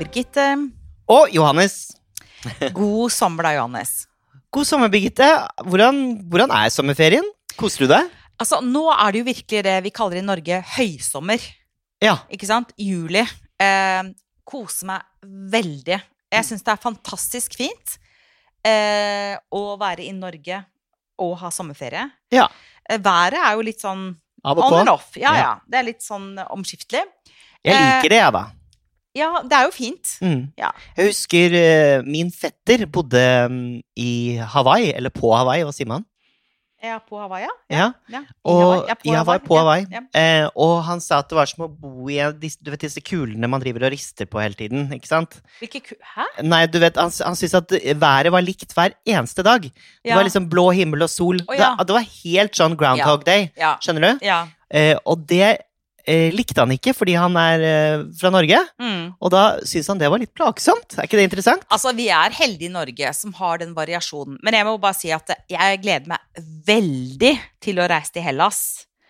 Birgitte. Og Johannes. God sommer da, Johannes. God sommer, Birgitte. Hvordan, hvordan er sommerferien? Koser du deg? Altså, nå er det jo virkelig det vi kaller i Norge høysommer. Ja. Ikke sant? Juli. Eh, koser meg veldig. Jeg syns det er fantastisk fint eh, å være i Norge og ha sommerferie. Ja. Eh, været er jo litt sånn on and off. Ja, Ja. ja. Det er litt sånn omskiftelig. Jeg liker det, jeg, da. Ja, det er jo fint. Mm. Ja. Jeg husker eh, min fetter bodde mm, i Hawaii, eller på Hawaii, hva sier man? Ja, på Hawaii, ja. Ja. ja. Og. Ja, på Hawaii, på Hawaii. Eh, og han sa at det var som å bo i du vet, disse kulene man driver og rister på hele tiden. ikke sant? Hvilke ku... Hæ? Nei, du vet, Han, han syntes at været var likt hver eneste dag. Det var liksom blå himmel og sol. Oh, det, det var helt sånn Groundhog Day. Skjønner du? ja. Eh, og det eh, likte han ikke fordi han er eh, fra Norge. Mm. Og da syntes han det var litt plagsomt. Er ikke det interessant? Altså, vi er heldige i Norge som har den variasjonen. Men jeg må bare si at jeg gleder meg veldig til å reise til Hellas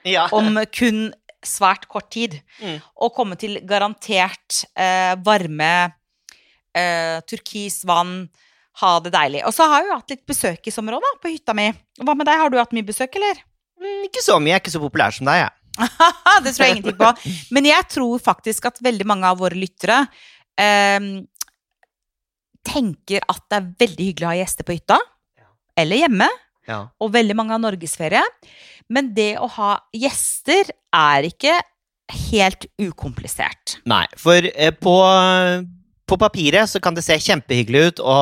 Ja. om kun svært kort tid. Mm. Og komme til garantert eh, varme, eh, turkis vann, ha det deilig. Og så har jeg jo hatt litt besøk i sommer òg, da, på hytta mi. Hva med deg, har du hatt mye besøk, eller? Mm, ikke så mye. Jeg er ikke så populær som deg, jeg. det tror jeg ingenting på. Men jeg tror faktisk at veldig mange av våre lyttere eh, tenker at det er veldig hyggelig å ha gjester på hytta. Eller hjemme. Ja. Og veldig mange har norgesferie. Men det å ha gjester er ikke helt ukomplisert. Nei, for eh, på, på papiret så kan det se kjempehyggelig ut å,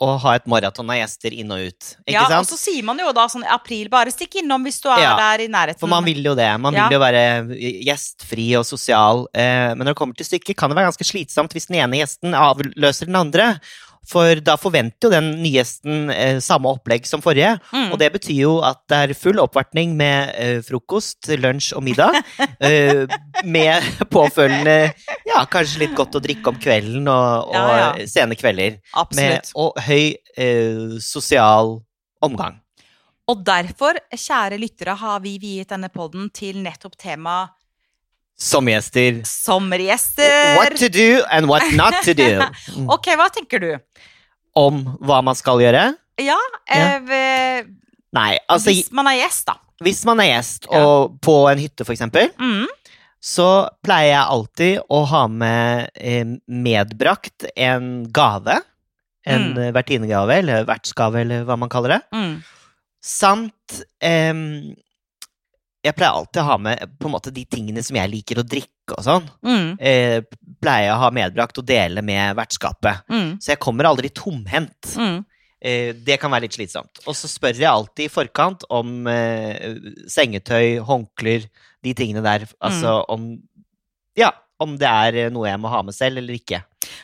å ha et maraton av gjester inn og ut. Ikke ja, Og så sier man jo da sånn i april, bare stikk innom hvis du er Ja, der i nærheten. For man vil jo det. Man Ja. vil jo være gjestfri og sosial. Eh, men når det kommer til stykket, kan det være ganske slitsomt hvis den ene gjesten avløser den andre. For da forventer jo den nye gjesten eh, samme opplegg som forrige. Mm. Og det betyr jo at det er full oppvartning med eh, frokost, lunsj og middag. eh, med påfølgende ja, kanskje litt godt å drikke om kvelden og, og Ja, ja. sene kvelder. Med, Absolutt. og høy eh, sosial omgang. Og derfor, kjære lyttere, har vi viet denne podden til nettopp Sommergjester. sommergjester. What to do and what not to do. Ok, hva tenker du? Om hva man skal gjøre? Ja, eh, ved- Nei, altså hvis man er gjest, da. hvis man er gjest og på en hytte, for eksempel, Mm. så pleier jeg alltid å ha med eh, medbrakt en gave. En Mm. eh, vertinegave, eller vertsgave, eller hva man kaller det. Mm. Samt em, Jeg pleier alltid å ha med på en måte de tingene som jeg liker å drikke og sånn. Mm. Eh, pleier jeg å ha medbrakt og dele med vertskapet. Mm. Så jeg kommer aldri tomhendt. Mm. Eh, det kan være litt slitsomt. Og så spør jeg alltid i forkant om eh, sengetøy, håndklær, de tingene der. Altså Mm. om Ja, om det er noe jeg må ha med selv eller ikke.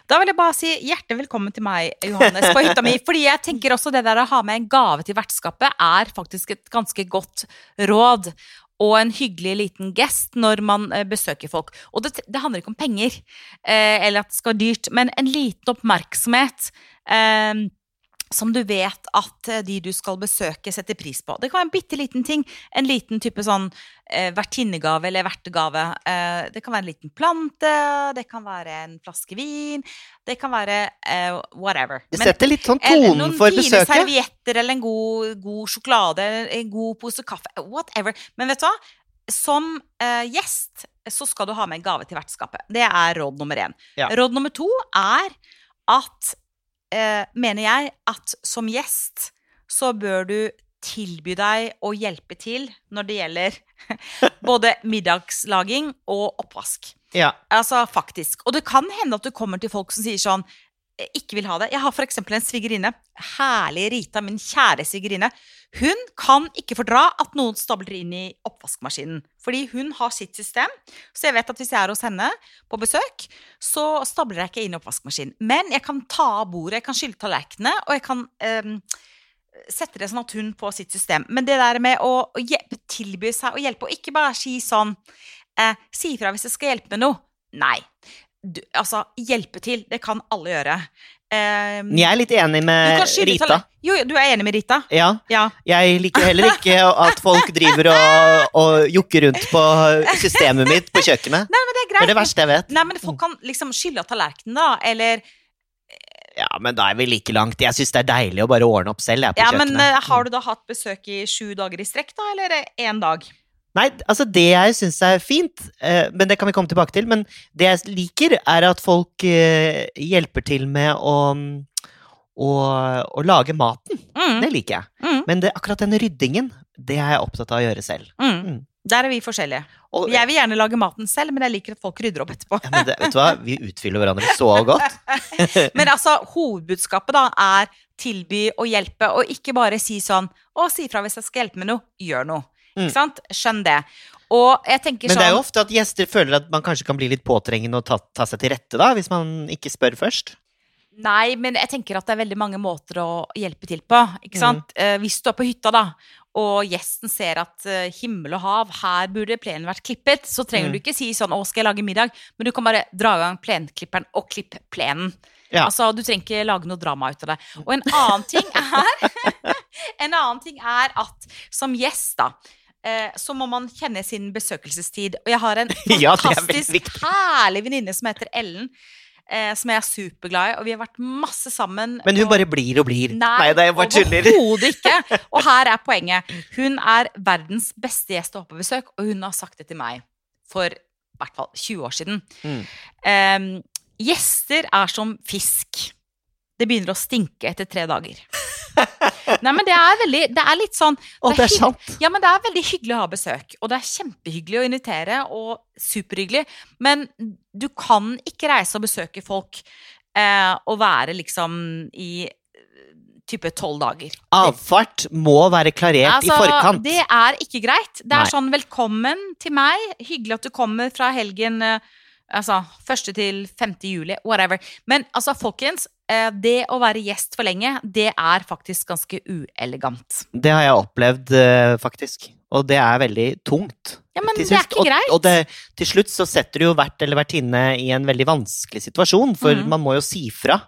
Da vil jeg bare si hjertelig velkommen til meg, Johannes, på hytta mi. Fordi jeg tenker også det der å ha med en gave til vertskapet er faktisk et ganske godt råd. Og en hyggelig liten gest når man eh, besøker folk. Og det, det handler ikke om penger, eh, eller at det skal være dyrt, men en liten oppmerksomhet. Eh, som du vet at eh, de du skal besøke, setter pris på. Det kan være en bitte liten ting. En liten type sånn eh, vertinnegave eller vertegave. Eh, det kan være en liten plante, det kan være en flaske vin, det kan være eh, whatever. Det Men- setter litt sånn tonen noen for fine besøket. servietter eller en god, god sjokolade, en god pose kaffe, whatever. Men vet du hva? Som eh, gjest så skal du ha med en gave til vertskapet. Det er råd nummer én. Ja. Råd nummer to er at eh, mener jeg at som gjest så bør du tilby deg å hjelpe til når det gjelder både middagslaging og oppvask. Ja. Altså faktisk. Og det kan hende at du kommer til folk som sier sånn ikke vil ha det. Jeg har eksempel en svigerinne. Herlig Rita, min kjære svigerinne. Hun kan ikke fordra at noen stabler inn i oppvaskmaskinen. Fordi hun har sitt system. Så jeg vet at hvis jeg er hos henne på besøk, så stabler jeg ikke inn i oppvaskmaskinen. Men jeg kan ta av bordet, jeg kan skylle tallerkenene, og jeg kan ehm, sette det sånn at hun får sitt system. Men det der med å, å hjelpe, tilby seg å hjelpe, og ikke bare si sånn eh, Si ifra hvis jeg skal hjelpe med noe. Nei. Du, altså, hjelpe til, det kan alle gjøre. Um, Men jeg er litt enig med Rita. Jo, du er enig med Rita? Ja, Ja. jeg liker heller ikke at folk driver og, og jokker rundt på systemet mitt på kjøkkenet. Nei, men det er Det er det verste jeg vet. Nei, men folk kan liksom skylle av tallerkenen, da. Eller Ja, men da er vi like langt. Jeg syns det er deilig å bare ordne opp selv, jeg, på Ja, men kjøkkenet. eh, har du da hatt besøk i sju dager i strekk, da? Eller én dag? Nei, altså det jeg syns er fint, eh, men det kan vi komme tilbake til, men det jeg liker, er at folk eh, hjelper til med å, å, å lage maten. Mm, Det liker jeg. mm, Men det, akkurat den ryddingen, det er jeg opptatt av å gjøre selv. mm. Mm. Der er vi forskjellige. Og, Jeg vil gjerne lage maten selv, men jeg liker at folk rydder opp etterpå. ja, men det, vet du hva, vi utfyller hverandre så godt. Men altså, hovedbudskapet da er tilby å hjelpe, og ikke bare si sånn Å, si fra hvis jeg skal hjelpe med noe. Gjør noe. Mm. Ikke sant? Skjønn det. Og jeg tenker Men sånn det er jo ofte at gjester føler at man kanskje kan bli litt påtrengende og ta, ta seg til rette, da, hvis man ikke spør først. Nei, men jeg tenker at det er veldig mange måter å hjelpe til på. Ikke Mm. Eh, hvis du er på hytta, da, og gjesten ser at eh, himmel og hav, her burde plenen vært klippet, så trenger Mm. du ikke si sånn 'Å, skal jeg lage middag?' Men du kan bare dra i gang plenklipperen og klippe plenen. Ja. Altså, Du trenger ikke lage noe drama ut av det. Og en annen ting er En annen ting er at som gjest, da, så må man kjenne sin besøkelsestid. Og jeg har en fantastisk ja, herlig venninne som heter Ellen. Eh, som jeg er superglad i, og vi har vært masse sammen. Men hun og- bare blir og blir. Nei, er tuller. overhodet ikke. Og her er poenget. Hun er verdens beste gjest å ha på besøk, og hun har sagt det til meg for i hvert fall 20 år siden. Mm. Um, gjester er som fisk. Det begynner å stinke etter tre dager. Nei, men det er veldig Det er litt sånn Å, det er sant. Ja, men det er veldig hyggelig å ha besøk, og det er kjempehyggelig å invitere, og superhyggelig, men du kan ikke reise og besøke folk eh, og være liksom i eh, type tolv dager. Avfart må være klarert Altså, i forkant. Det er ikke greit. Det er Nei. sånn 'velkommen til meg', hyggelig at du kommer fra helgen eh, Altså første til 5. juli, whatever. Men altså, folkens, eh, det å være gjest for lenge, det er faktisk ganske uelegant. Det har jeg opplevd, eh, faktisk. Og det er veldig tungt. Ja, men det er ikke greit. Og, og det, til slutt så setter du jo vert eller vertinne i en veldig vanskelig situasjon, for Mhm. man må jo si fra.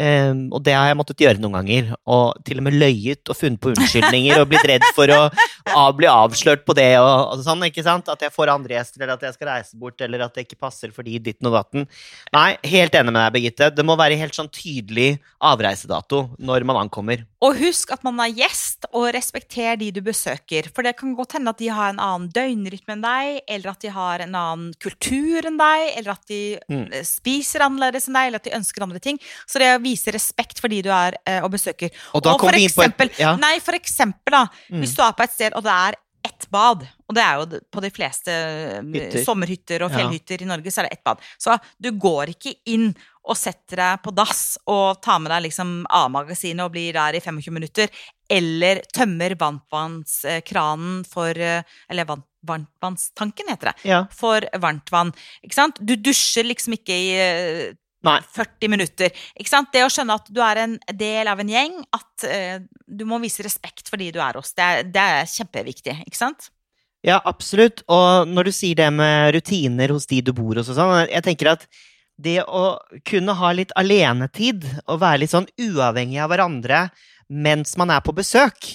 Ehm, og det har jeg måttet gjøre noen ganger. Og til og med løyet og funnet på unnskyldninger og blitt redd for å av, bli avslørt på det og, og sånn, ikke sant? At jeg får andre gjester, eller at jeg skal reise bort, eller at det ikke passer fordi ditten og datten. Nei, helt enig med deg, Birgitte. Det må være helt sånn tydelig avreisedato når man ankommer. Og husk at man er gjest, og respekter de du besøker. For det kan godt hende at de har en annen døgnrytme enn deg, eller at de har en annen kultur enn deg, eller at de Mm. spiser annerledes enn deg, eller at de ønsker andre ting. Så det å vise respekt for de du er eh, og besøker. Og da og for på et eksempel, ja. Nei, for eksempel, da. Mm. Hvis du er på et sted, og det er ett bad, og det er jo på de fleste eh, Hytter. sommerhytter og Ja. fjellhytter i Norge, så er det ett bad. Så du går ikke inn og setter deg på dass og tar med deg liksom A-magasinet og blir der i 25 minutter, eller tømmer varmtvannskranen for eh, Eller vann, varmtvannstanken, heter det. Ja. For varmtvann. Ikke sant? Du dusjer liksom ikke i eh, Nei. 40 minutter. Ikke sant? Det å skjønne at du er en del av en gjeng, at uh, du må vise respekt for de du er hos, det er, det er kjempeviktig. Ikke sant? Ja, absolutt. Og når du sier det med rutiner hos de du bor hos og sånn, jeg tenker at det å kunne ha litt alenetid og være litt sånn uavhengig av hverandre mens man er på besøk,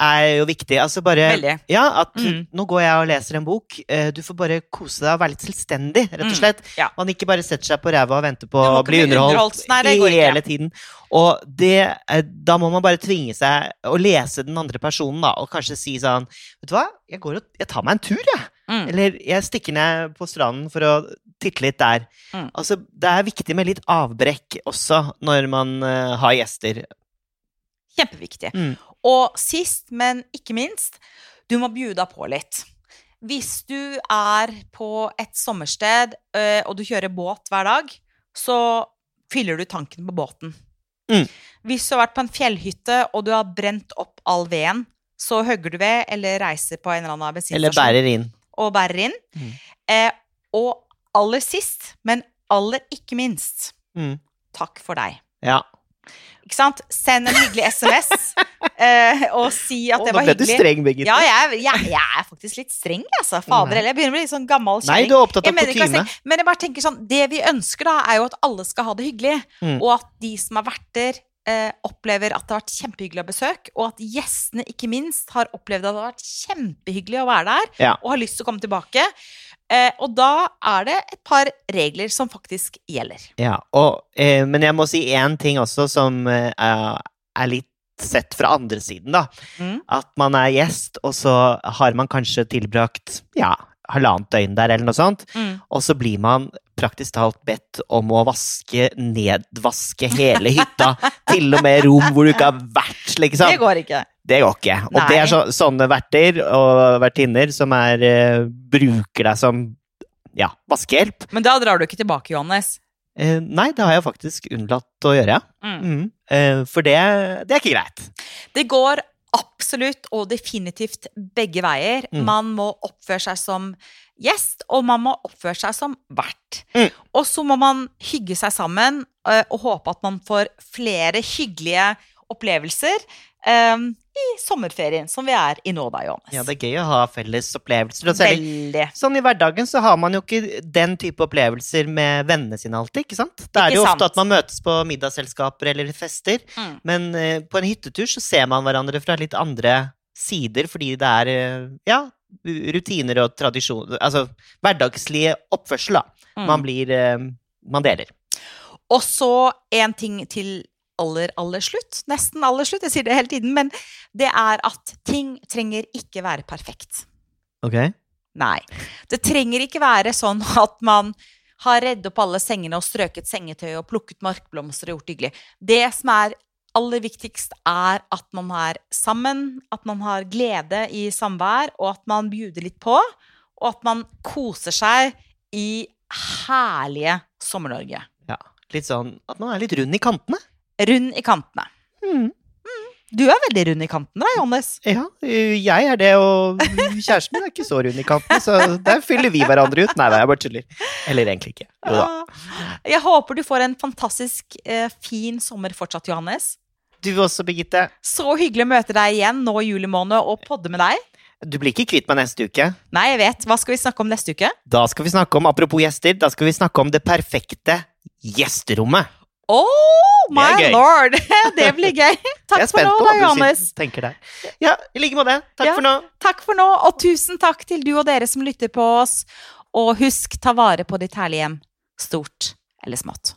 er jo viktig. Altså bare Veldig. Ja, at Mm. nå går jeg og leser en bok. eh, Du får bare kose deg og være litt selvstendig, rett og Mm, slett. ja. Man ikke bare setter seg på ræva og venter på å bli underholdt. Nei, det går ikke. hele tiden. Og det, eh, da må man bare tvinge seg å lese den andre personen, da, og kanskje si sånn Vet du hva, jeg går og jeg tar meg en tur, jeg. Mm. Eller jeg stikker ned på stranden for å titte litt der. Mm. Altså, det er viktig med litt avbrekk også når man uh, har gjester. Kjempeviktig. Mm. Og sist, men ikke minst, du må bjude deg på litt. Hvis du er på et sommersted, øh, og du kjører båt hver dag, så fyller du tanken på båten. Mm. Hvis du har vært på en fjellhytte, og du har brent opp all veden, så hogger du ved, eller reiser på en eller annen bensinstasjon Eller bærer inn. og bærer inn. Mm. Eh, og aller sist, men aller ikke minst, Mm. takk for deg. Ja. Ikke sant? Send en hyggelig SMS eh, og si at oh, det nå ble du streng, Birgitte. Ja, jeg, jeg, jeg er faktisk litt streng, altså. Fader heller. Jeg begynner å bli litt sånn gammel Nei, du er opptatt av kutyme. Men jeg bare tenker sånn, det vi ønsker, da, er jo at alle skal ha det hyggelig. Mm. Og at de som er verter, eh, opplever at det har vært kjempehyggelig å besøke. Og at gjestene, ikke minst, har opplevd at det har vært kjempehyggelig å være der Ja. og har lyst til å komme tilbake. Eh, og da er det et par regler som faktisk gjelder. Ja, og, eh, men jeg må si én ting også som eh, er litt sett fra andre siden, da. Mm. At man er gjest, og så har man kanskje tilbrakt ja, halvannet døgn der, eller noe sånt. Mm. Og så blir man praktisk talt bedt om å vaske, nedvaske hele hytta. til og med rom hvor du ikke har vært, liksom. Det går ikke. Det går ikke. Og Nei. det er så, sånne verter og vertinner som er, uh, bruker deg som ja, vaskehjelp. Men da drar du ikke tilbake, Johannes. Eh, nei, det har jeg faktisk unnlatt å gjøre. Mm. Mm. Eh, for det, det er ikke greit. Det går absolutt og definitivt begge veier. Mm. Man må oppføre seg som gjest, og man må oppføre seg som vert. Mm. Og så må man hygge seg sammen eh, og håpe at man får flere hyggelige opplevelser eh, i sommerferien, som vi er i nå, da, Johannes. Ja, det er gøy å ha felles opplevelser. Og Veldig. sånn i hverdagen så har man jo ikke den type opplevelser med vennene sine alltid, ikke sant? Da er det jo ofte at man møtes på middagsselskaper eller fester, Mm. men eh, på en hyttetur så ser man hverandre fra litt andre sider, fordi det er, eh, ja, rutiner og tradisjon, altså hverdagslige oppførsel da. Mm. Man blir, eh, man deler. Og så en ting til aller, aller slutt. Nesten aller slutt, jeg sier det hele tiden. Men det er at ting trenger ikke være perfekt. Ok? Nei. Det trenger ikke være sånn at man har redd opp alle sengene og strøket sengetøy og plukket markblomster og gjort hyggelig. Det som er aller viktigst, er at man er sammen, at man har glede i samvær, og at man bjuder litt på, og at man koser seg i herlige Sommer-Norge. Ja, litt sånn at man er litt rund i kantene. Rund i kantene. Du er veldig rund i kantene, da, Johannes. Ja, eh, jeg er det, og kjæresten min er ikke så rund i kantene, så der fyller vi hverandre ut. Nei, nei, jeg bare tuller. Eller egentlig ikke. Jo da. Jeg håper du får en fantastisk eh, fin sommer fortsatt, Johannes. Du også, Birgitte. Så hyggelig å møte deg igjen nå i juli måned og podde med deg. Du blir ikke kvitt meg neste uke. Nei, jeg vet. Hva skal vi snakke om neste uke? Da skal vi snakke om, apropos gjester, da skal vi snakke om det perfekte gjesterommet. Oh my Det lord! Det blir gøy. Takk for nå, da, Johannes. Ja, i like måte. Takk Ja. for nå. Takk for nå, og tusen takk til du og dere som lytter på oss. Og husk, ta vare på ditt herlige hjem. Stort eller smått.